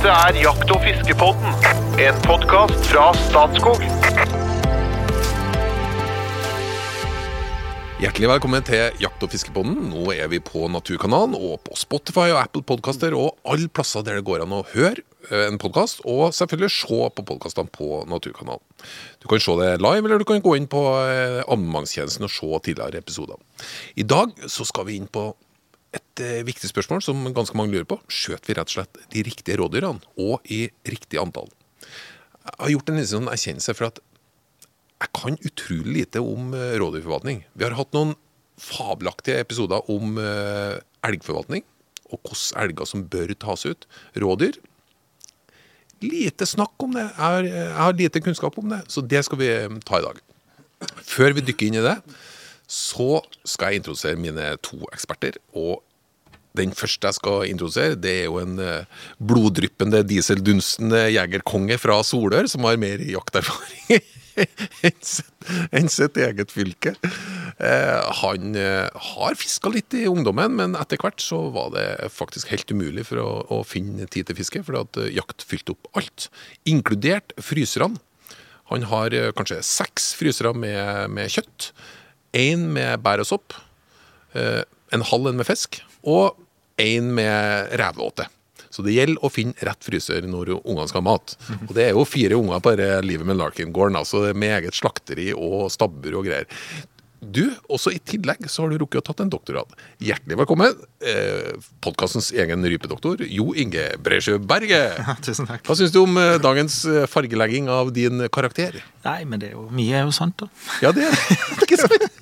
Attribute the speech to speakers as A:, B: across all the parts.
A: Dette er Jakt- og fiskepodden, en podkast fra Statskog.
B: Hjertelig velkommen til Jakt- og fiskepodden. Nå er vi på Naturkanalen og på Spotify og Apple Podcaster og alle plasser der det går an å høre eh, en podkast, og selvfølgelig se på podkastene på Naturkanalen. Du kan se det live, eller du kan gå inn på eh, abonnementstjenesten og se tidligere episoder. I dag så skal vi inn på et eh, viktig spørsmål som ganske mange lurer på. Skjøt vi rett og slett de riktige rådyrene, og i riktig antall? Jeg har gjort en sånn erkjennelse for at jeg kan utrolig lite om eh, rådyrforvaltning. Vi har hatt noen fabelaktige episoder om eh, elgforvaltning, og hvilke elger som bør tas ut. Rådyr lite snakk om det. Jeg har, jeg har lite kunnskap om det, så det skal vi ta i dag. Før vi dykker inn i det, så skal jeg introdusere mine to eksperter. og den første jeg skal introdusere, det er jo en eh, bloddryppende, dieseldunstende jegerkonge fra Solør, som har mer jakterfaring enn sitt- eget fylke. Eh, han eh, har fiska litt i ungdommen, men etter hvert så var det faktisk helt umulig for å, å finne tid til fiske, fordi at jakt fylte opp alt, inkludert fryserne. Han har kanskje seks frysere med, med kjøtt, én med bær og sopp, eh, en halv en med fisk, og én med reveåte. Så det gjelder å finne rett fryser når ungene skal ha mat. Og det er jo fire unger på dette livet med Larkin-gården, altså med eget slakteri og stabbur og greier. Du, også i tillegg så har du rukket å tatt en doktorgrad. Hjertelig velkommen. Eh, Podkastens egen rypedoktor, Jo Inge Bresjø Berge.
C: Tusen takk.
B: Hva syns du om eh, dagens fargelegging av din karakter?
C: Nei, men det er jo, mye er jo sant, da.
B: Ja, det er ikke sant.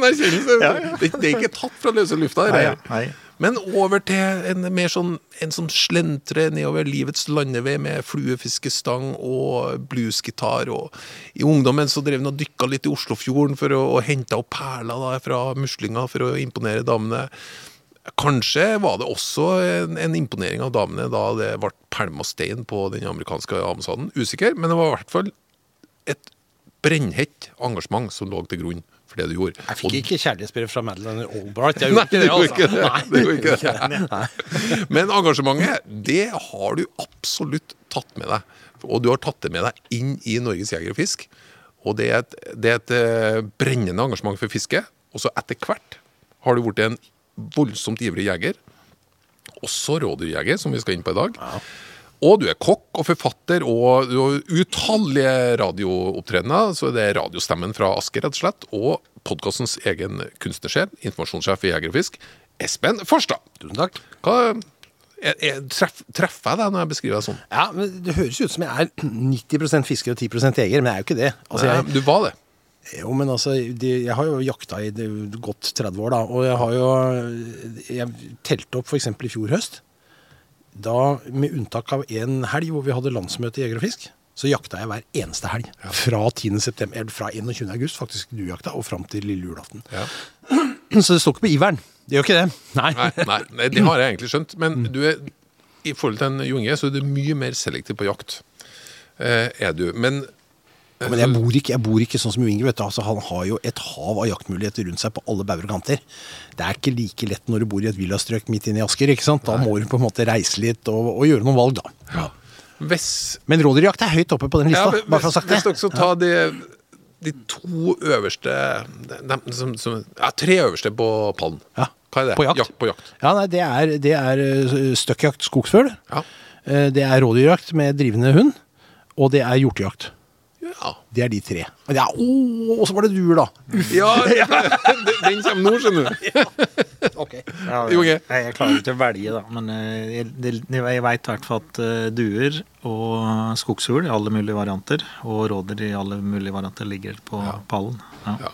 B: Det er Ja, ja. Det, det er ikke tatt fra løse lufta. Nei.
C: Nei.
B: Men over til en mer sånn, en som slentre nedover livets landevei med fluefiskestang og bluesgitar. Og I ungdommen så drev han og dykka litt i Oslofjorden for å, og henta opp perler da, fra muslinger for å imponere damene. Kanskje var det også en, en imponering av damene da det ble pælma stein på den amerikanske ambassaden. Usikker, men det var i hvert fall et brennhett engasjement som lå til grunn for det du gjorde.
D: Jeg fikk ikke kjærlighetsbrev fra Madeleine Albright. Jeg gjorde
B: Nei,
D: ikke det, altså.
B: ikke det. Men engasjementet, det har du absolutt tatt med deg. Og du har tatt det med deg inn i Norges Jeger og Fisk. Og det er et, det er et eh, brennende engasjement for fiske. Og så etter hvert har du blitt en voldsomt ivrig jeger. Også rådyrjeger, som vi skal inn på i dag. Og du er kokk og forfatter, og har utallige radioopptredener. Så det er radiostemmen fra Asker, rett og slett. Og podkastens egen kunstnersjef, informasjonssjef i Jeger og Fisk, Espen Farstad.
D: Tusen takk.
B: Hva, er, er, treff, treffer jeg deg når jeg beskriver deg sånn?
D: Ja, men Det høres ut som jeg er 90% fisker og 10% jeger, men jeg er jo ikke det. Altså, jeg,
B: Nei, du var det.
D: jo, men altså, de, jeg har jo jakta i godt 30 år, da. Og jeg har jo Jeg telte opp f.eks. i fjor høst. Da, med unntak av en helg hvor vi hadde landsmøte i Jeger og Fisk, så jakta jeg hver eneste helg. Fra 10. september, eller fra 21. august, faktisk, du jakta, og fram til lille julaften.
B: Ja.
D: Så det står ikke på iveren. Det gjør ikke det. Nei.
B: Nei, nei, nei, det har jeg egentlig skjønt. Men du er, i forhold til en junge så er du mye mer selektiv på jakt. Eh, er du. Men
D: Men jeg bor ikke, jeg bor ikke sånn som Inge. Altså, han har jo et hav av jaktmuligheter rundt seg på alle bauger og kanter. Det er ikke like lett når du bor i et villastrøk midt inne i Asker. ikke sant? Da må du på en måte reise litt og, og gjøre noen valg, da.
B: hvis
D: Men rådyrjakt er høyt oppe på den
B: Ja,
D: lista.
B: hvis,
D: bare for å ha sagt
B: hvis
D: det.
B: dere skal ta de, de to øverste de, som, som, Ja, tre øverste på pallen.
D: Ja,
B: Hva er det?
D: på jakt.
B: på jakt.
D: Ja, nei, Det er, det er eh, støkkjakt skogsfugl.
B: Ja.
D: Eh, Det er rådyrjakt med drivende hund. Og det er hjortejakt.
B: Ja.
D: Det er de tre. Og ja, oh, så var det duer, da.
B: ja den, den kommer nå, skjønner du.
C: Ja,
B: Jo, ok.
C: Nei, jeg klarer ikke å velge, da. Men eh, jeg, det, det- jeg veit i hvert fall at eh, duer og skogsfugl i alle mulige varianter, og rådyr i alle mulige varianter, ligger på pallen. Ja.
B: Ja.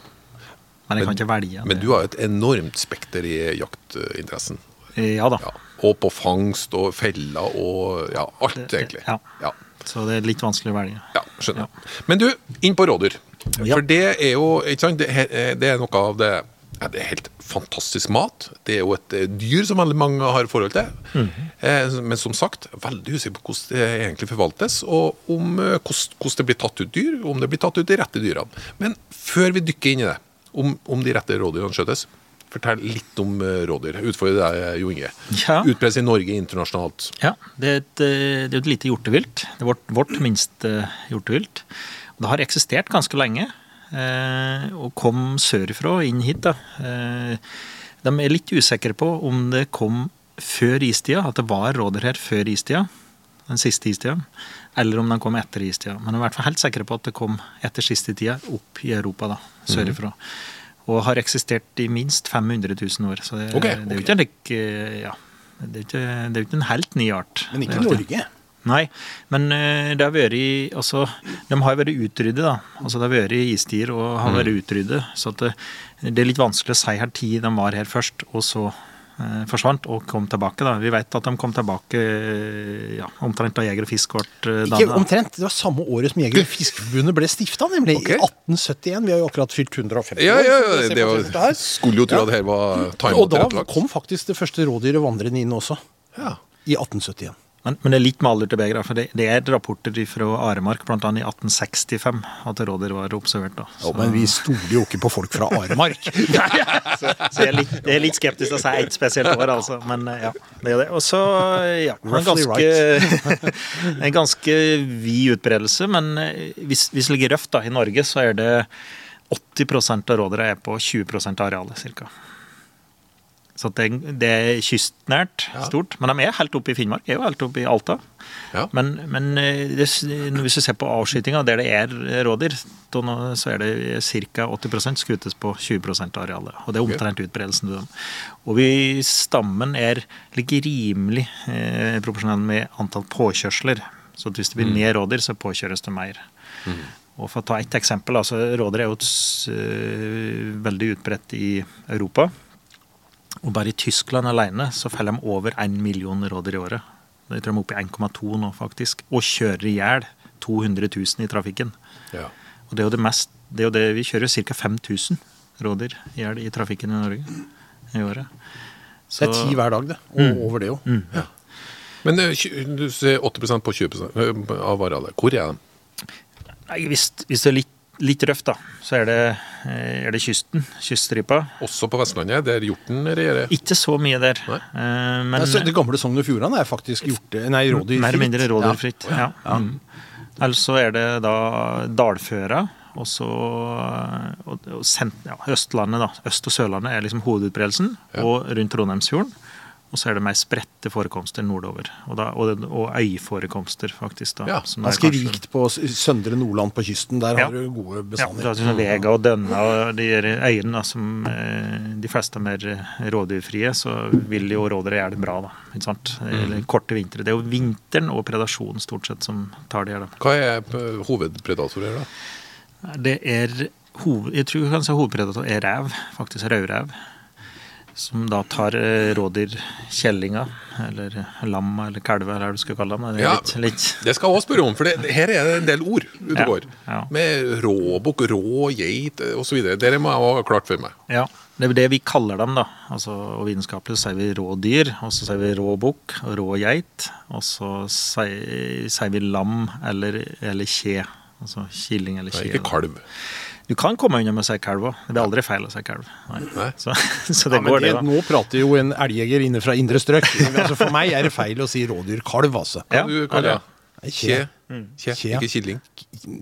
C: Men jeg kan ikke velge.
B: Men du har et enormt spekter i jaktinteressen.
C: Ja da.
B: Ja. Og på fangst og feller og ja, alt,
C: Det-
B: egentlig.
C: ja.
B: Ja.
C: Så det er litt vanskelig å velge.
B: Ja, skjønner. Men du, inn på rådyr.
C: Ja.
B: For det er jo ikke sant, det, er noe av det ja, Det er helt fantastisk mat. Det er jo et eh, dyr som veldig mange har forhold til. eh, men som sagt, veldig usikker på hvordan det egentlig forvaltes, og om eh, hvordan, hvordan det blir tatt ut dyr, om det blir tatt ut de rette dyrene. Men før vi dykker inn i det, om, om de rette rådyrene skjøtes Fortell litt om eh, rådyr. Utfordrer deg, Jo Inge.
C: Ja.
B: Utbredt i Norge internasjonalt.
C: Ja, det er et, eh, det er et lite hjortevilt. Det er vårt, vårt minste hjortevilt. Det har eksistert ganske lenge, eh, og kom sørfra inn hit. da. Eh, de er litt usikre på om det kom før istida, at det var rådyr her før istida, den siste istida, eller om de kom etter istida. Men de er i hvert fall helt sikre på at det kom etter siste tida opp i Europa, da, sørifra. Og har eksistert i minst 500 000 år. Så det,
B: Ok,
C: det er jo ikke en lik, eh, ja, det ikke, det ikke en helt ny art.
D: Men ikke i Norge.
C: Nei, men eh, det har vært i- altså, De har vært utryddet, da. Altså, det har vært istider og har vært utryddet. Så det, det er litt vanskelig å si her tid de var her først, og så eh, forsvant og kom tilbake. da. Vi vet at de kom tilbake eh, ja, omtrent da Jeger og Fisk ble eh,
D: Ikke omtrent. Det var samme året som Jeger- og Fiskerforbundet ble stifta, nemlig.
B: Okay.
D: I 1871. Vi har jo akkurat fylt 150 år.
B: ja, ja,
D: ja,
B: det var, skulle jo tro at her var
D: Og da
B: tilrettelagt.
D: kom faktisk det første rådyret vandrende inn også.
B: Ja.
D: I 1871.
C: Men, men det er litt malurt til begeret. For det, det er rapporter fra Aremark, bl.a. i 1865, at rådyr var observert. da.
D: Ja, men vi stoler jo ikke på folk fra Aremark.
C: Så jeg er litt, jeg er litt skeptisk til å si ett spesielt år, altså. Men eh, ja, det er det. Og så, ja En ganske, en ganske vid utbredelse. Men eh, hvis, hvis det ligger røft da, i Norge, så er det 80% av rådyra er på 20 av arealet, ca. Så det, det er kystnært, stort. Men de er helt oppe i Finnmark. Er jo helt oppe i Alta.
B: Ja.
C: Men, men eh, det, hvis du ser på avskytinga der det er rådyr, så er det ca. 80% skutes på 20 av arealet. Og det er omtrent utbredelsen. Og vi, stammen er ligger rimelig eh, proporsjonell med antall påkjørsler. Så hvis det blir mer rådyr, så påkjøres det mer. Og For å ta ett eksempel, altså rådyr er jo et eh, veldig utbredt i Europa. Og bare i Tyskland alene så feller de over 1 million rådyr i året. Jeg tror de er oppe i 1,2 nå, faktisk. Og kjører i hjel 200 000 i trafikken.
B: Ja.
C: Og det er jo det mest det er jo det, Vi kjører ca. 5000 rådyr i hjel i trafikken i Norge i året.
D: Det er ti hver dag, det. Og over det jo.
B: Men Ja. Men du ser 80% på 20% av arealet. Hvor er de?
C: Nei, hvis, hvis det er litt, litt røft, da, så er det, eh, er det kysten. Kyststripa.
B: Også på Vestlandet, der hjorten regjerer.
C: Ikke så mye der.
B: Nei.
C: eh, Men
D: Altså, det gamle Sogn og Fjordane er faktisk gjort Nei, rådyrfritt.
C: Mer eller mindre rådyrfritt.
D: Ja.
C: Ja. Mm. Ellers så er det da dalføra, og så og, og sent, ja, Østlandet, da. Øst- og Sørlandet er liksom hovedutbredelsen,
B: Ja.
C: og rundt Trondheimsfjorden. Og så er det mer spredte forekomster nordover. Og, da, og, og øyforekomster, faktisk. da.
B: Ja,
C: som
D: Ganske
C: kanskje-
D: rikt på Søndre Nordland på kysten. Der
C: Ja.
D: har du gode
C: Ja,
D: bestander.
C: det er sånn Vega og Dønna og de øyene som eh, de fleste er mer eh, rådyrfrie, så vil jo rådyr gjøre det bra, da. Ikke sant? Eller korte vintre. Det er jo vinteren og predasjonen stort sett som tar det her, da.
B: Hva er hovedpredatorer, da?
C: Det er hoved, Jeg tror kanskje hovedpredator er rev, faktisk rødrev. Som da tar rådyrkjellinga, eller lam eller kalver, eller hva du skal kalle dem. Det
B: Ja.
C: litt, litt
B: Det skal jeg også spørre om, for det, her er det en del ord ute
C: Ja,
B: går.
C: ja.
B: Med råbukk, rå, geit osv. Dere må jeg ha klart for meg.
C: Ja, det er det vi kaller dem, da. Altså, og vitenskapelig sier vi rådyr, og så sier vi råbukk og rå geit. Og så sier, sier vi lam eller, eller kje. Altså killing eller kje.
B: Det er ikke kalv.
C: Du kan komme unna med å si kalv òg. Det er aldri feil å si kalv. Så, så det
D: Ja,
C: går, det, da.
D: nå prater jo en elgjeger inne fra indre strøk. altså for meg er det feil å si rådyrkalv, altså.
C: Ja,
B: du kalv,
C: ja.
D: Kje.
B: Kje. Kje,
D: Kje.
B: ikke killing.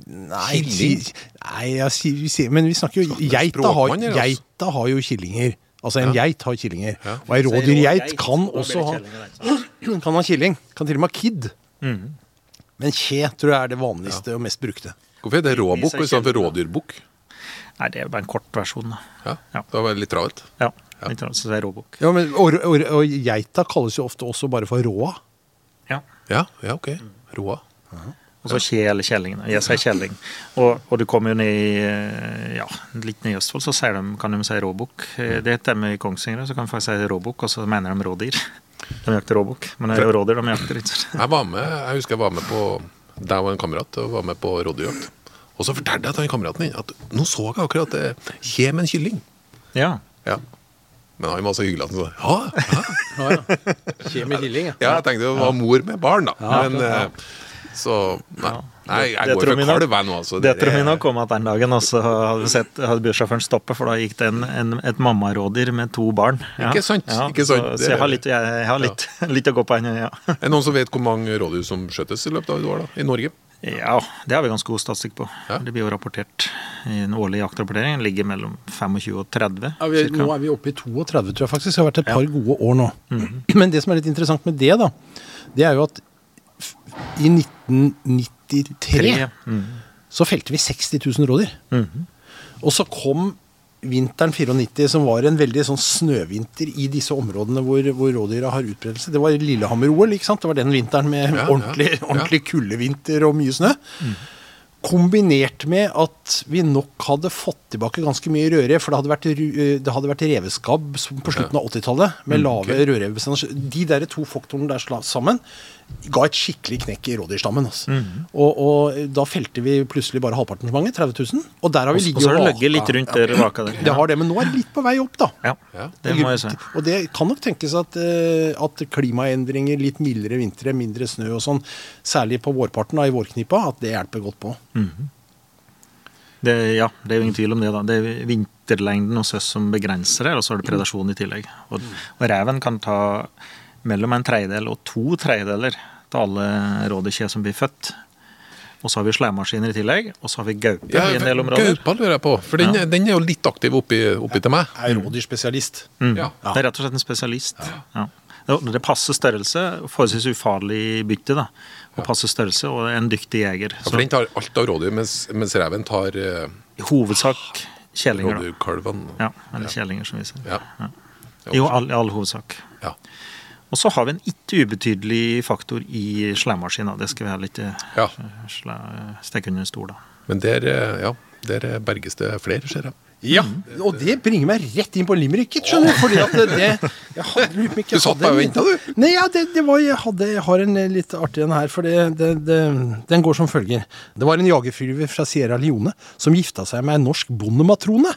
D: Nei,
B: Killing?
D: nei jeg men vi snakker jo Geita har,
B: altså.
D: geita har jo killinger. Altså en
B: Ja.
D: geit har killinger.
B: Ja.
D: Og ei rådyrgeit kan også ha, kan ha killing. Kan til og med ha kid.
C: Mm.
D: Men kje tror jeg er det vanligste og mest brukte.
B: Hvorfor er det råbukk istedenfor rådyrbukk?
C: Nei, det er bare en kort versjon, da.
B: Ja,
C: Ja.
B: Det var litt travelt.
C: Ja.
B: Ja.
C: Litt travelt, så det er råbukk.
D: Ja, men, og, og, og geita kalles jo ofte også bare for råa.
C: Ja.
B: Ja, ja ok. råa
C: Og så kje eller kjelling. Jeg sier kjelling. Og, og du kommer jo ned eh, ja, litt ned i Østfold, så sier de, kan de si råbukk. Eh, Det heter de i Kongsvinger, så kan de faktisk si råbukk, og så mener de rådyr. De jakter råbukk, men det er jo rådyr de jakter. ikke?
B: Jeg var med, jeg husker jeg var med på Der var en kamerat og var med på rådyrjakt. Og så fortalte jeg til kameraten min at nå så jeg akkurat det kje med en kylling.
C: Ja.
B: Ja. Men han var så hyggelig at han sa ja, ja.
D: Kje med kylling,
B: ja, jeg tenkte det var mor med barn, da. Men,
D: ja.
B: eh, så nei. Nei, jeg
C: Det
B: går
C: tror
B: for kalv jeg nå, altså.
C: Det tror
B: jeg
C: nok kom at den dagen, og så hadde vi sett, hadde bussjåføren stoppet, for da gikk det en, en, et mammarådyr med to barn.
B: Ikke sant,
C: Ja,
B: ikke sant.
C: Så, så jeg har litt, jeg, jeg har litt, litt å gå på ennå, ja.
B: Er det noen som vet hvor mange rådyr som skjøttes i løpet av et år da, i Norge?
C: Ja, det har vi ganske god statistikk på.
B: Ja.
C: Det blir jo rapportert i en årlig jaktrapporteringen. Ligger mellom 25 og 30.
D: Ja, vi, nå er vi oppe i 32, tror jeg faktisk. Det har vært et par gode år nå.
C: Mhm.
D: Men det som er litt interessant med det, da, det er jo at i 1993
C: Tre. Mm.
D: så felte vi 60 000 rådyr.
C: Mhm.
D: Og så kom vinteren 94, som var en veldig sånn snøvinter i disse områdene hvor, hvor rådyra har utbredelse. Det var Lillehammer-OL, ikke sant? Det var den vinteren med
B: Ja,
D: ordentlig,
B: ja, ja.
D: ordentlig kuldevinter og mye snø. Kombinert med at vi nok hadde fått tilbake ganske mye rødrev, for det hadde vært, eh, det hadde vært reveskabb på slutten av 80-tallet med lave rødrevbestander. De der to faktorene der sammen ga et skikkelig knekk i rådyrstammen. Altså. Og, og da felte vi plutselig bare halvparten så mange, 30 000. Og der har vi
C: Og
D: ligget
C: så har det
D: og
C: ligget litt
D: vaka.
C: rundt der vaka der.
D: Det har det, men nå er det litt på vei opp, da.
C: Ja,
B: Ja.
C: det må jeg si.
D: Og det kan nok tenkes at, eh, at klimaendringer, litt mildere vintre, mindre snø og sånn, særlig på vårparten da, i vårknipa, at det hjelper godt på.
C: Det, ja, det er jo ingen tvil om det. da. Det er vinterlengden hos oss som begrenser det, og så er det predasjon i tillegg. Og, og reven kan ta mellom en tredjedel og to tredjedeler til alle rådekje som blir født. Og så har vi sleiemaskiner i tillegg, og så har vi gaupe
B: Ja,
C: i en del områder.
B: Gaupa lurer jeg på, for den,
C: Ja.
B: den er jo litt aktiv oppi, oppi til meg.
D: Jeg Er rådyrspesialist.
C: Mm.
B: Ja.
C: Det er rett og slett en spesialist. Ja. Det, det passer størrelse, forholdsvis ufarlig bytte, da. Og passer størrelse, og en dyktig jeger.
B: Ja, for den tar alt av rådyr, mens, mens reven tar eh,
C: I hovedsak kjellinger, da.
B: rådyrkalvene.
C: Ja, eller kjellinger, som vi sier.
B: Ja.
C: Ja. Jo, all, i all hovedsak.
B: Ja.
C: Og så har vi en ikke ubetydelig faktor i sleiemaskina. Det skal vi ha litt eh,
B: Ja.
C: stikke under en stol, da.
B: Men der, eh, ja, der eh, berges det flere, ser jeg.
D: Ja, og det bringer meg rett inn på limericket, skjønner du. Fordi at det, jeg hadde, jeg
B: Du satt bare og venta,
D: du. Nei, ja, det, det var, jeg, hadde, jeg har en litt artig en her, for det, det, det, den går som følger. Det var en jagerflyver fra Sierra Leone som gifta seg med en norsk bondematrone.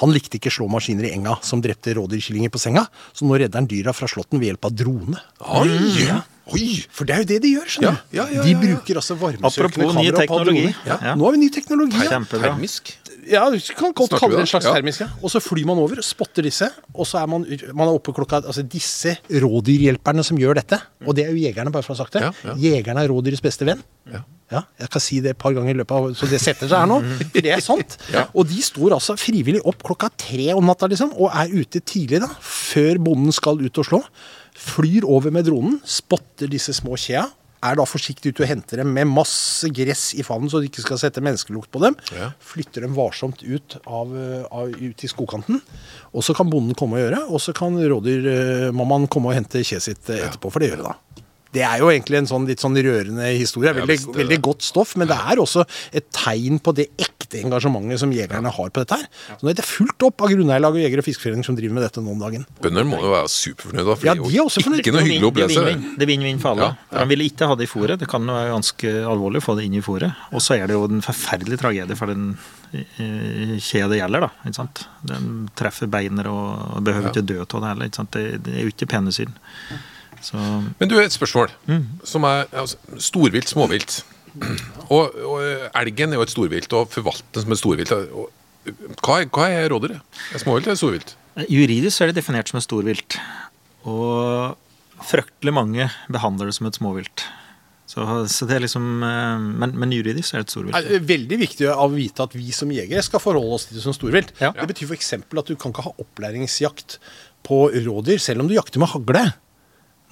D: Han likte ikke slåmaskiner i enga som drepte rådyrkillinger på senga, så nå redder han dyra fra slåtten ved hjelp av drone.
B: Oi!
D: Ja.
B: Oi!
D: For det er jo det de gjør, skjønner du.
B: Ja, ja, ja,
D: de bruker altså varmesøkende
C: Apropos ny teknologi.
D: Ja.
C: Ja.
D: Nå har vi ny teknologi. Ja.
C: Kjempebra.
B: Termisk.
D: Ja, du kan godt kalle det en slags termisk. Ja. Og så flyr man over, spotter disse, og så er man, man er oppe klokka Altså disse rådyrhjelperne som gjør dette, og det er jo jegerne, bare for å ha sagt det.
B: Ja, ja.
D: Jegerne er rådyrets beste venn.
B: Ja.
D: Ja, jeg kan si det et par ganger i løpet av Så det setter seg her nå. Det er sant. Og de står altså frivillig opp klokka tre om natta, liksom, og er ute tidlig, da. Før bonden skal ut og slå. Flyr over med dronen, spotter disse små kjea. Er da forsiktig ute og henter dem med masse gress i favnen, så de ikke skal sette menneskelukt på dem.
B: Ja.
D: Flytter dem varsomt ut, av, av, ut i skogkanten. Og så kan bonden komme og gjøre, og så kan rådyrmammaen komme og hente kjeet sitt eh, etterpå, for det gjør det da. Det er jo egentlig en sånn litt sånn rørende historie. Veldig,
B: ja, det
D: veldig godt stoff, men det er også et tegn på det ekte engasjementet som jegerne har på dette her. Så nå er det fullt opp av grunneierlag og jeger- og fiskeforeninger som driver med dette nå om dagen.
B: Bønder må jo være superfornøyde, da, for
D: Ja, de er også
B: jo ikke noe hyggelig å
C: opplese. Det er vinn-vinn for alle.
B: Ja.
C: Han ville ikke ha det i fôret. Det kan jo være ganske alvorlig å få det inn i fôret. Og så er det jo en forferdelig tragedie for den eh, kjede det gjelder. da, ikke sant? Den treffer beiner og behøver ikke dø av det heller. ikke sant? Det, det er jo ikke pene syn. Så
B: Men du, et spørsmål.
C: Mm.
B: Som er altså, storvilt, småvilt. Og, og elgen er jo et storvilt, og forvaltes som et storvilt. Og, hva, hva er rådyret? Er småvilt eller storvilt?
C: Juridisk er det definert som et storvilt. Og fryktelig mange behandler det som et småvilt. Så, så det er liksom eh, Men, men juridisk er det et storvilt.
D: Det er veldig viktig å vite at vi som jegere skal forholde oss til det som storvilt.
C: Ja.
D: Det betyr f.eks. at du kan ikke ha opplæringsjakt på rådyr selv om du jakter med hagle.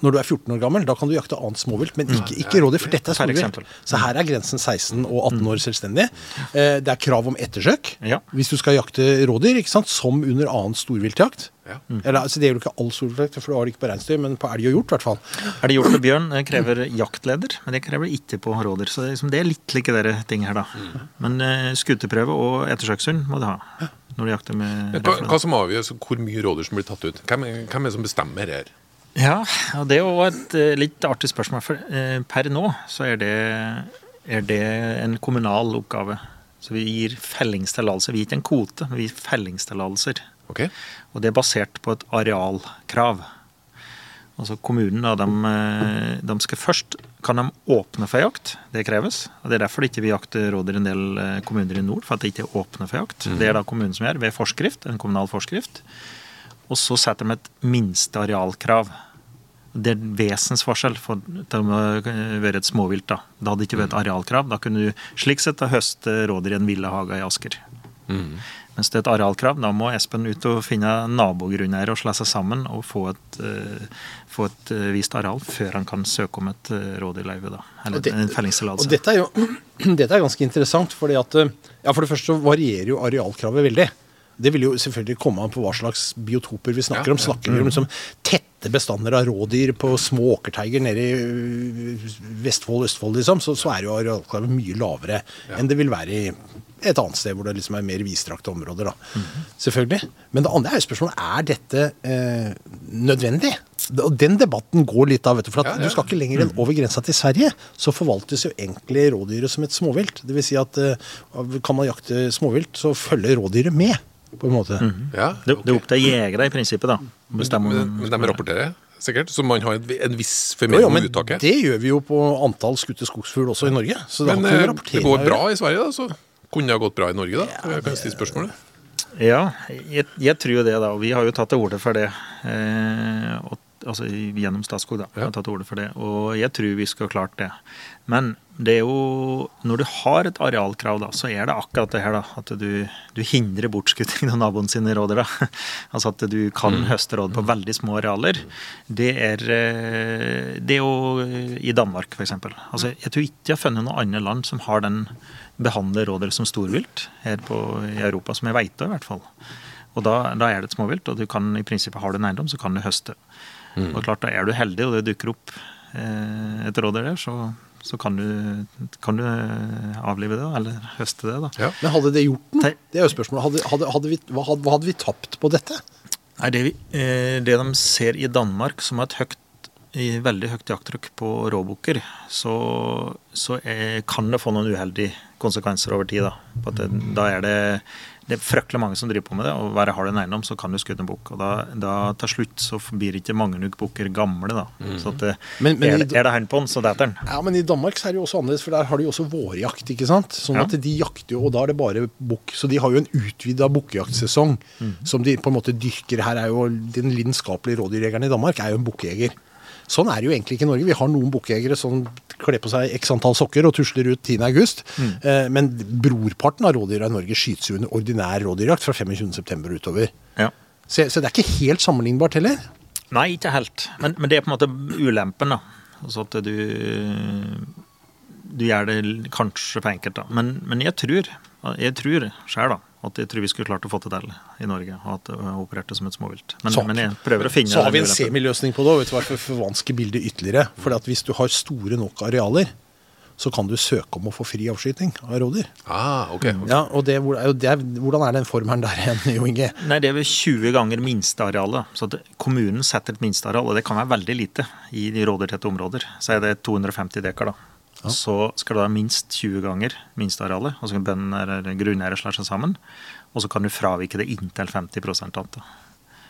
D: Når du er 14 år gammel, da kan du jakte annet småvilt, men ikke, ikke rådyr, for dette er storvilt. Så her er grensen 16 og 18 år selvstendig. Eh, Det er krav om ettersøk
C: Ja.
D: hvis du skal jakte rådyr, ikke sant? som under annen storviltjakt.
B: Ja.
D: Eller, altså, det gjelder ikke all storviltjakt, for du har det ikke på reinsdyr, men på elg og hjort i hvert fall.
C: Er det gjort med bjørn, krever jaktleder, men det krever ikke på rådyr. Så det er, liksom, det er litt like dere ting her, da. Men uh, skuteprøve og ettersøkshund må du ha når du jakter med
B: Hva, hva som avgjør hvor mye rådyr som blir tatt ut? Hvem, er- hvem er det som bestemmer her?
C: Ja, og det er jo et eh, litt artig spørsmål. For eh, per nå så er det, er det en kommunal oppgave. Så vi gir fellingstillatelse. Vi gir ikke en kvote, vi gir fellingstillatelser.
B: Ok?
C: Og det er basert på et arealkrav. Altså Kommunen da, de, eh, de skal først kan de åpne for jakt. Det kreves. og Det er derfor det ikke vi jakter råder en del kommuner i nord. for at det ikke er åpne for jakt. Det er da kommunen som gjør, ved forskrift, en kommunal forskrift. Og så setter de et minste arealkrav. Det er en vesensforskjell for til å være et småvilt. Da Det hadde ikke vært et arealkrav. Da kunne du slik sett høste rådyr i en villahage i Asker. Mens det er et arealkrav, da må Espen ut og finne nabogrunneiere og slå seg sammen og få et, uh, få et uh, vist areal før han kan søke om et uh, rådyrløyve. da, Eller
D: det-
C: en fellingstillatelse.
D: dette er jo dette er ganske interessant, fordi at eh, ja, For det første så varierer jo arealkravet veldig. Det vil jo selvfølgelig komme an på hva slags biotoper vi snakker
B: Ja,
D: om. Snakker vi om liksom tette bestander av rådyr på små åkerteiger nede i øh, Vestfold, Østfold, liksom, så, så er jo arealklaven mye lavere enn det vil være i et annet sted hvor det liksom er mer vidstrakte områder. da. Selvfølgelig. Men det andre er jo spørsmålet er dette eh, nødvendig. Og den debatten går litt av, vet du. For at
B: Ja, ja.
D: du skal ikke lenger enn over grensa til Sverige, så forvaltes jo egentlig rådyret som et småvilt. Det vil si at eh, kan man jakte småvilt, så følger rådyret med, på en måte.
B: Ja,
C: Det, det er opp til jegere i prinsippet, da. å bestemme
B: men, men de rapporterer sikkert, så man har en, en viss
D: formell
B: om
D: men
B: uttaket.
D: det gjør vi jo på antall skutte skogsfugl også i Norge. Så det
B: Men eh, det går bra i Sverige, da, så kunne det ha gått bra i Norge, da? Jeg kan stille spørsmålet.
C: Ja, jeg, jeg tror jo det, da. Og vi har jo tatt til orde for det. Eh, og, altså gjennom Statskog, da.
B: Ja.
C: Har tatt til orde for det. Og jeg tror vi skal ha klart det. Men det er jo Når du har et arealkrav, da, så er det akkurat det her, da. At du, du hindrer bortskutting av naboen sine råder, da. Altså at du kan høste råd på veldig små arealer. Det er, eh, det er jo i Danmark, f.eks. Altså, jeg tror ikke jeg har funnet noe annet land som har den behandler rådyr som storvilt her på, i Europa, som jeg veit av, i hvert fall. Og da, da er det et småvilt, og du kan i prinsippet har du en eiendom, så kan du høste. Og klart, da er du heldig, og det dukker opp eh, et rådyr der, så, så kan, du, kan du eh, avlive det, eller høste det, da.
B: Ja.
D: Men hadde det gjort den? Det er jo spørsmålet. Hadde, hadde, hadde vi, hva, hadde, hva hadde vi tapt på dette?
C: Nei, det, vi, eh, det de ser i Danmark, som har et høyt i veldig høyt jakttrykk på råbukker, så, så er, kan det få noen uheldige konsekvenser over tid. Da, på at det, da er det, det er fryktelig mange som driver på med det, og bare har du en eiendom, så kan du skutte en bukk. Og da, da til slutt så blir ikke mange nok bukker gamle, da. Så at det,
D: Men- men
C: er,
D: i-
C: det- er det hånd på den, så detter den.
D: Ja, men I Danmark så er det jo også annerledes, for der har de jo også vårjakt. ikke sant? Sånn
C: Ja.
D: at De jakter jo, og da er det bare bukk. Så de har jo en utvida bukkejaktsesong som de på en måte dyrker. Her er jo Den lidenskapelige rådyrjegeren i Danmark er jo en bukkejeger. Sånn er det jo egentlig ikke i Norge. Vi har noen bukkjegere som kler på seg x antall sokker og tusler ut 10. august. Eh, men brorparten av rådyra i Norge skytes jo under ordinær rådyrjakt fra 25.9. utover.
C: Ja.
D: Så, så det er ikke helt sammenlignbart heller.
C: Nei, ikke helt. Men, men det er på en måte ulempen, da. Altså at du Du gjør det kanskje for enkelt, da. Men, men jeg tror jeg tror sjøl, da, at jeg tror vi skulle klart å få det til i Norge. Og at det opererte som et småvilt. Men,
D: Så-
C: men jeg prøver å finne
D: Så har vi en semiløsning på det, vet du hva, for vanske forvanske bildet ytterligere. For at hvis du har store nok arealer, så kan du søke om å få fri avskyting av rådyr.
B: Ah, ok.
D: Ja, og det, hvor- er jo- det er, Hvordan er den formelen der igjen, Jo Inge?
C: Nei, det er vel 20 ganger minstearealet. Så at kommunen setter et minsteareal, og det kan være veldig lite i de rådyrtette områder. Så er det 250 dekar, da. Så skal du ha minst 20 ganger minstearealet. Og så kan bønder eller grunneiere slå seg sammen. Og så kan du fravike det inntil 50 annet.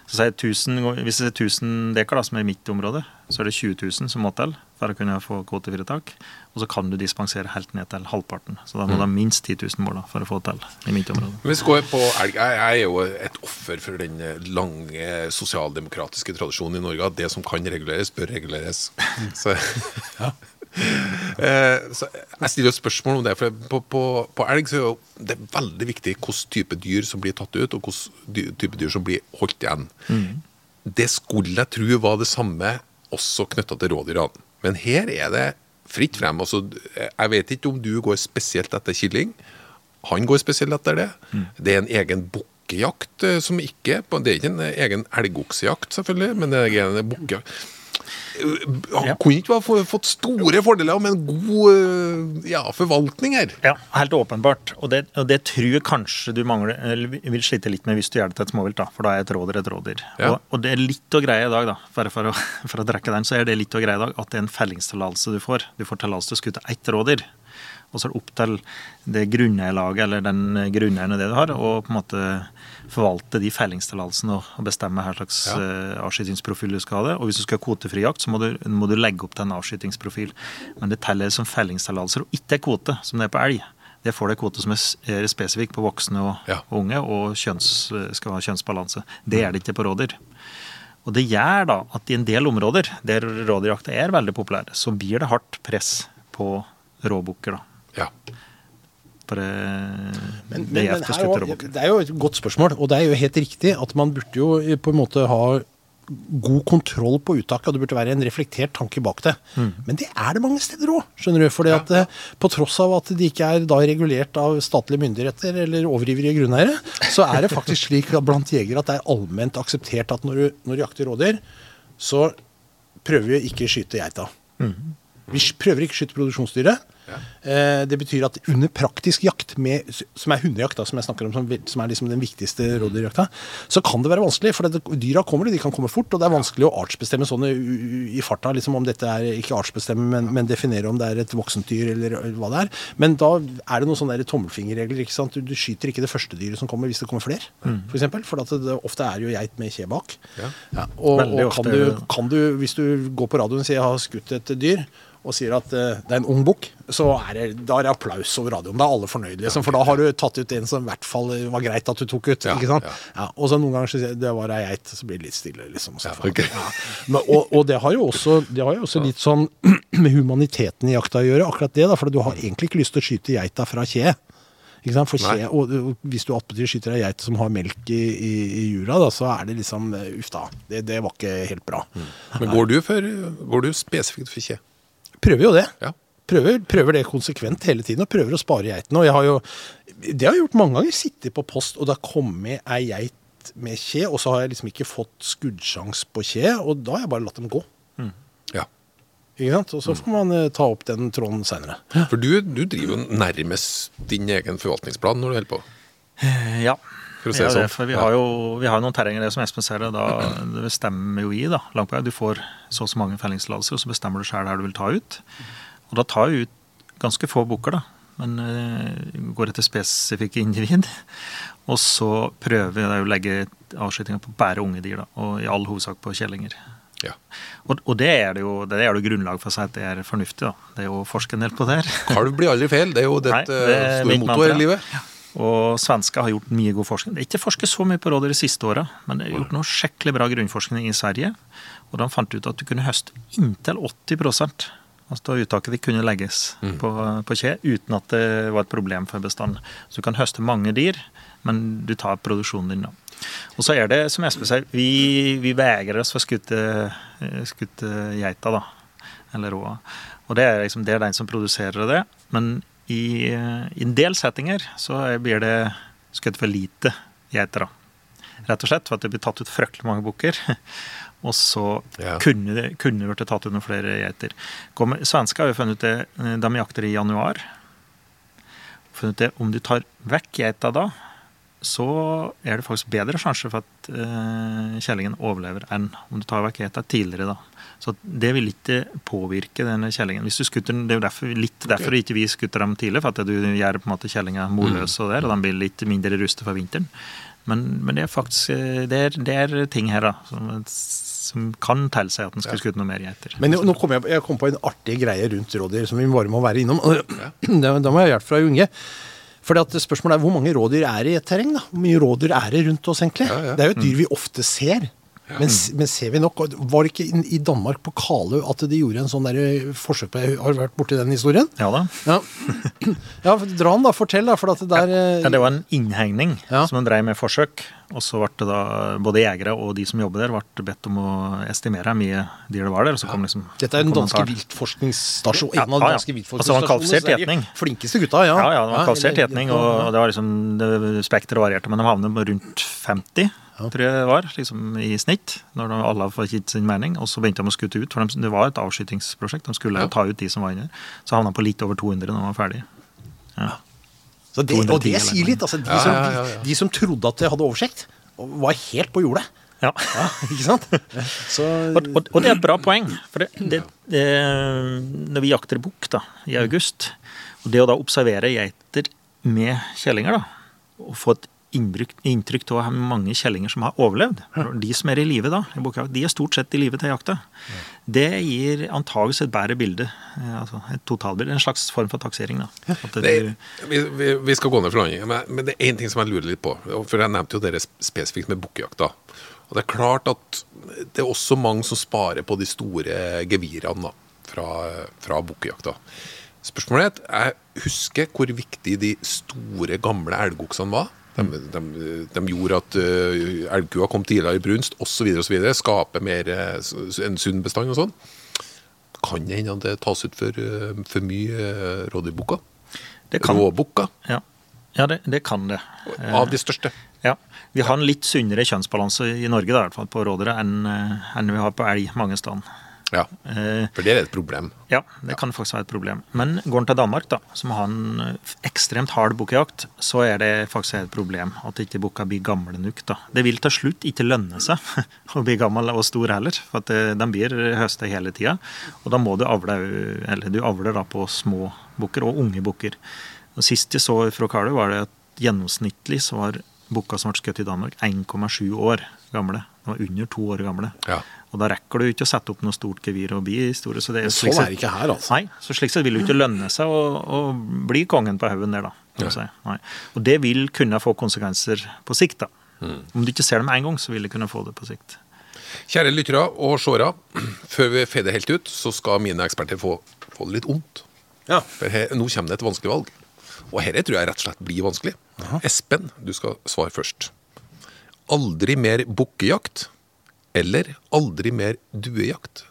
C: Så sier jeg 1000, Hvis det er 1000 dekar, da, som er mitt område, så er det 20 000 som må til for å kunne få kvotefritak. Og så kan du dispensere helt ned til halvparten. Så da må du ha minst 10 000 mål da, for å få til i mitt område.
B: Hvis vi går på elg, jeg, er jo et offer for den lange sosialdemokratiske tradisjonen i Norge at det som kan reguleres, bør reguleres. Så, Eh, så jeg stiller jo spørsmål om det, for på, på, på elg så er det er veldig viktig hvilken type dyr som blir tatt ut, og hvilken type dyr som blir holdt igjen. Det skulle jeg tro var det samme også knytta til rådyrene. Men her er det fritt frem. Altså, jeg vet ikke om du går spesielt etter killing. Han går spesielt etter det. Det er en egen bukkejakt eh, som ikke Det er ikke en egen elgoksejakt, selvfølgelig, men det er en bukkejakt. Han kunne ikke ha fått store fordeler med en god eh, ja, forvaltning her.
C: Ja, helt åpenbart. Og det, og det tror jeg kanskje du mangler, eller vil slite litt med hvis du gjør det til et småvilt, da, for da er et rådyr et rådyr.
B: Ja.
C: Og, og det er litt å greie i dag, da, bare for å, for å trekke den, så er det litt å greie i dag at det er en fellingstillatelse du får. Du får tillatelse til å skutte ett rådyr. Og så er det opp til det grunneierlaget eller den grunneieren det du har, å på en måte forvalte de fellingstillatelsene og bestemme hva slags
B: Ja.
C: Uh, avskytingsprofil du skal ha det. Og hvis du skal ha kvotefri jakt, så må du, må du legge opp til en avskytingsprofil. Men det teller som fellingstillatelser og ikke kvote, som det er på elg. Det får det kvote som er er spesifikk på voksne og,
B: Ja.
C: og unge, og kjønns, skal ha kjønnsbalanse. Det er det ikke på rådyr. Og det gjør da at i en del områder der rådyrjakta er veldig populær, så blir det hardt press på råbukker. da.
B: Ja.
C: For det,
D: Men,
C: det
D: men,
C: er
D: men her, det er jo et godt spørsmål, og det er jo helt riktig at man burde jo eh, på en måte ha god kontroll på uttaket, og det burde være en reflektert tanke bak det.
C: Mm.
D: Men det er det mange steder òg, skjønner du. Fordi at eh, på tross av at de ikke er da regulert av statlige myndigheter eller overivrige grunneiere, så er det faktisk slik at blant jegere at det er allment akseptert at når du, når du jakter rådyr, så prøver vi ikke å skyte geita.
C: Mm.
D: Vi prøver ikke å skyte produksjonsdyret. Eh, Det betyr at under praktisk jakt, med, som er hundejakt, da, som jeg snakker om, som, som er liksom den viktigste rådyrjakta, så kan det være vanskelig. For det, dyra kommer, de kan komme fort, og det er vanskelig å artsbestemme sånn i, farta. liksom Om dette er ikke artsbestemme, men, men definere om det er et voksent dyr eller hva det er. Men da er det noen sånne tommelfingerregler. ikke sant? Du, du skyter ikke det første dyret som kommer, hvis det kommer flere, for eksempel. For at det, ofte er jo geit med kje bak.
B: Ja.
D: og og kan,
C: ofte
D: du, kan du, hvis du går på radioen og sier jeg har skutt et dyr, og sier at uh, det er en ung bukk, så er det, da er det applaus over radioen. Da er alle fornøyde, liksom, for da har du tatt ut en som i hvert fall var greit at du tok ut.
B: Ja,
D: ikke sant?
B: ja.
D: Ja, og så noen ganger så sier det var ei geit, så blir det litt stille, liksom. Så,
B: Ja, ok.
D: ja. Men, og, og det har jo også, det har jo også litt sånn med humaniteten i jakta å gjøre, akkurat det, da, for du har egentlig ikke lyst til å skyte geita fra kje. Ikke sant? For kje, og, og hvis du attpåtil skyter ei geit som har melk i, i, i jura, da, så er det liksom eh, Uff da. Det, det var ikke helt bra.
B: Men går du, for, går du spesifikt for kje?
D: Prøver jo det.
B: Ja.
D: Prøver, prøver det konsekvent hele tiden, og prøver å spare geitene. Og jeg har jo, det har jeg gjort mange ganger. Sittet på post, og det har kommet ei geit med kje, og så har jeg liksom ikke fått skuddsjans på kje, og da har jeg bare latt dem gå.
B: Ja.
D: Ikke sant? Og så får man eh, ta opp den tråden seinere.
B: For du, du driver jo nærmest din egen forvaltningsplan når du holder på.
C: Eh, Ja.
B: For å si
C: ja,
B: det sånn.
C: vi har jo vi har noen terrenger, det som Espen ser det, da det bestemmer jo i da, langt på vei. Du får så og så mange fellingstillatelser, og så bestemmer du sjøl her du vil ta ut. Og da tar vi ut ganske få bukker, da. Men uh, går etter spesifikke individ. Og så prøver vi å legge avskytinga på bare unge dyr, da. Og i all hovedsak på kjellinger.
B: Ja.
C: Og, og det er det jo det er det grunnlag for å si at det er fornuftig. da. Det er jo forska en del på det her.
B: Kalv blir aldri feil. Det er jo ditt
C: Nei, det er
B: store mottoet i
C: livet.
B: livet.
C: Og svensker har gjort mye god forskning. Det er ikke forsket så mye på rådyr de siste åra, men det er gjort noe skikkelig bra grunnforskning i Sverige. Og de fant ut at du kunne høste inntil 80% Altså uttaket ditt kunne legges på, på kje uten at det var et problem for bestanden. Så du kan høste mange dyr, men du tar produksjonen din da. Og så er det, som Espen sier, vi, vi vegrer oss for å skutte geita, da. Eller råa. Og det er liksom det er den som produserer det. Men i, i en del settinger så blir det skutt for lite geiter, da. Rett og slett for at det blir tatt ut fryktelig mange bukker. Og så
B: Ja.
C: kunne det kunne vært tatt ut noen flere geiter. Svensker har jo funnet ut det, eh, de jakter i januar. Funnet ut det, om du tar vekk geita da, så er det faktisk bedre sjanse for at eh, kjellingen overlever enn om du tar vekk geita tidligere. da. Så det vil ikke påvirke denne kjellingen. Hvis du skutter den, Det er jo derfor, litt derfor ikke vi skutter dem tidlig, for at du gjør på en måte kjellinga morløse, og, der, og de blir litt mindre rustet for vinteren. Men, men det er faktisk eh, det er, det er ting her da, som, som kan tilsi at en skal skutte noe mer geiter.
D: Men nå- nå kom jeg, jeg kom på en artig greie rundt rådyr som vi bare må være innom. Da da må jeg ha hjelp fra Junge. Fordi at Spørsmålet er hvor mange rådyr er det i et terreng? da? Hvor mye rådyr er det rundt oss, egentlig?
B: Ja, ja.
D: Det er jo et dyr vi ofte ser. Men, men ser vi nok? Var det ikke i- Danmark, på Kalø, at de gjorde en sånn der forsøk på Har du vært borti den historien?
C: Ja da.
D: Ja. ja, dra den, da. Fortell, da. For at det der eh,
C: Ja, det var en innhegning
D: Ja.
C: som en drev med forsøk. Og så ble det da både jegere og de som jobber der, ble bedt om å estimere hvor mye dyr det var der. Og så kom liksom
D: Dette er en danske
C: viltforskningsstasjon.
D: En av de
C: ja, ja.
D: danske
C: Altså, det var en
D: viltforskningsstasjonene.
C: gjetning.
D: Flinkeste gutta, ja.
C: Ja, ja, det var kvalifisert
D: eller-
C: gjetning, og det var liksom det Spekteret varierte, men de havnet rundt 50, tror jeg det var, liksom i snitt. Når de alle fikk gitt sin mening. Og så begynte de å skutte ut, for de, det var et avskytingsprosjekt. De skulle
B: Ja.
C: ta ut de som var inne. Så havna de på litt over 200 når de var ferdig. Ja.
D: Så det, og det sier litt. altså De,
B: Ja,
D: som,
B: ja, ja, ja.
D: de som trodde at de hadde oversikt, var helt på jordet.
C: Ja.
D: Ikke sant? Så
C: Og, og, og det er et bra poeng. For det, det, det, når vi jakter bukk da, i august, og det å da observere geiter med kjellinger, da, og få et inntrykk av mange kjellinger som har overlevd De som er i live da, de er stort sett i live til jakta. Det gir antageligvis et bedre bilde. eh, Altså et totalbilde. En slags form for taksering. da. At
B: Det,
C: du,
B: vi, vi, vi skal gå ned for landing, men, men det er én ting som jeg lurer litt på. For jeg nevnte jo dere spesifikt med bukkejakta. Og det er klart at det er også mange som sparer på de store gevirene da, fra, fra bukkejakta. Spørsmålet er jeg husker hvor viktig de store, gamle elgoksene var. De, de, de gjorde at uh, elgkua kom tidligere i brunst osv. Skape mer uh, en sunn bestand og sånn. Kan det hende at det tas ut for, uh, for mye uh, rådyrbukker?
C: det kan,
B: Råbukker
C: ja, ja det, det kan det.
B: Av de største.
C: Ja. Vi har en litt sunnere kjønnsbalanse i Norge da, i hvert fall på rådyret enn enn vi har på elg mange steder.
B: Ja,
C: Eh,
B: for det er et problem.
C: ja, det kan faktisk være et problem. Men går en til Danmark, da, som har en eh, ekstremt hard bukkejakt, så er det faktisk et problem at ikke bukka blir gamle nok. da. Det vil til slutt ikke lønne seg å bli gammel og stor heller, for at eh, de blir høsta hele tida. Og da må du avle, eller du avler da på små bukker og unge bukker. Sist jeg så fra Karløy, var det at gjennomsnittlig så var bukka som ble skutt i Danmark, 1,7 år gamle. De var under to år gamle.
B: Ja.
C: Og da rekker du ikke å sette opp noe stort gevir og bli store. Så det
D: Men sånn er det ikke her, altså.
C: Nei, så slik sett vil det ikke lønne seg å, å bli kongen på haugen der, da. si. Nei. Og det vil kunne få konsekvenser på sikt, da.
D: Mm.
C: Om du ikke ser det med en gang, så vil det kunne få det på sikt.
B: Kjære lyttere og seere, før vi fader helt ut, så skal mine eksperter få, få det litt vondt.
D: Ja.
B: For her, nå kommer det et vanskelig valg. Og dette tror jeg rett og slett blir vanskelig. Espen, du skal svare først. Aldri mer bukkejakt eller aldri mer duejakt?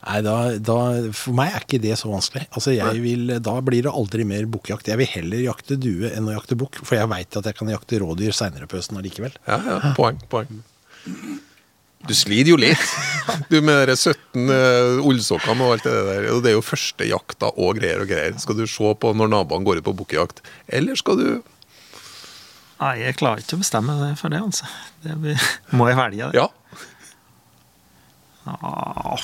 D: Nei, da, da, For meg er ikke det så vanskelig. Altså, jeg vil, Da blir det aldri mer bukkjakt. Jeg vil heller jakte due enn å jakte bukk, for jeg veit at jeg kan jakte rådyr seinere på høsten allikevel.
B: Ja, ja, poeng, poeng. Du sliter jo litt, du med de 17 uh, ullsokkene og alt det der. Og det er jo første jakta og greier og greier. Skal du se på når naboene går ut på bukkjakt, eller skal du
C: Nei, jeg klarer ikke å bestemme det for det, altså. Det blir, må jeg velge det?
B: Ja.
C: Ah.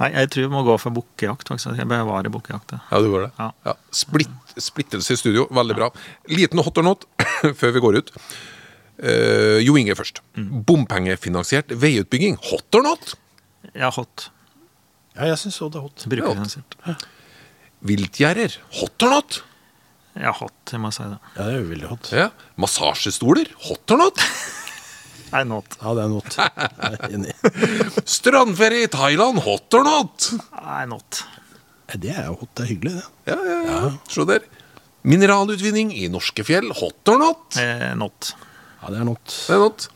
C: Nei, jeg tror vi må gå for bukkejakt, faktisk. Jeg bevarer bukkejakta. ja.
B: Ja, du gjør det.
C: Ja.
B: Ja. Splitt, splittelse i studio, veldig bra. Liten hot or not før vi går ut. Uh, jo Inge først. Bompengefinansiert veiutbygging. Hot or not?
C: Ja, hot.
D: Ja, jeg syns det er hot.
C: Brukerfinansiert.
B: Viltgjerder. Hot or not?
C: Har hot, jeg må si det.
D: Ja, det er jo veldig hot.
B: Ja. Massasjestoler. Hot or not?
C: Nei, not.
D: Ja, det er not. Jeg er enig.
B: Strandferie i Thailand. Hot or not?
C: Nei, not.
D: Ja, Det er jo hot. Det er hyggelig, det.
B: Ja, ja, ja. Se der. Mineralutvinning i norske fjell. Hot or not?
C: Eh, not.
D: Ja, det er not.
B: Det er not.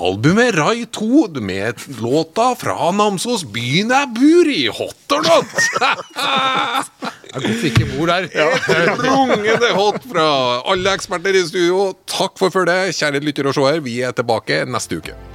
B: Albumet Rai 2 med låta fra Namsos Byen er bur i. Hot or not?
D: Det er godt vi ikke bor der.
B: Rungende hot fra alle eksperter i studio. Takk for følget, kjære lytter og seer. Vi er tilbake neste uke.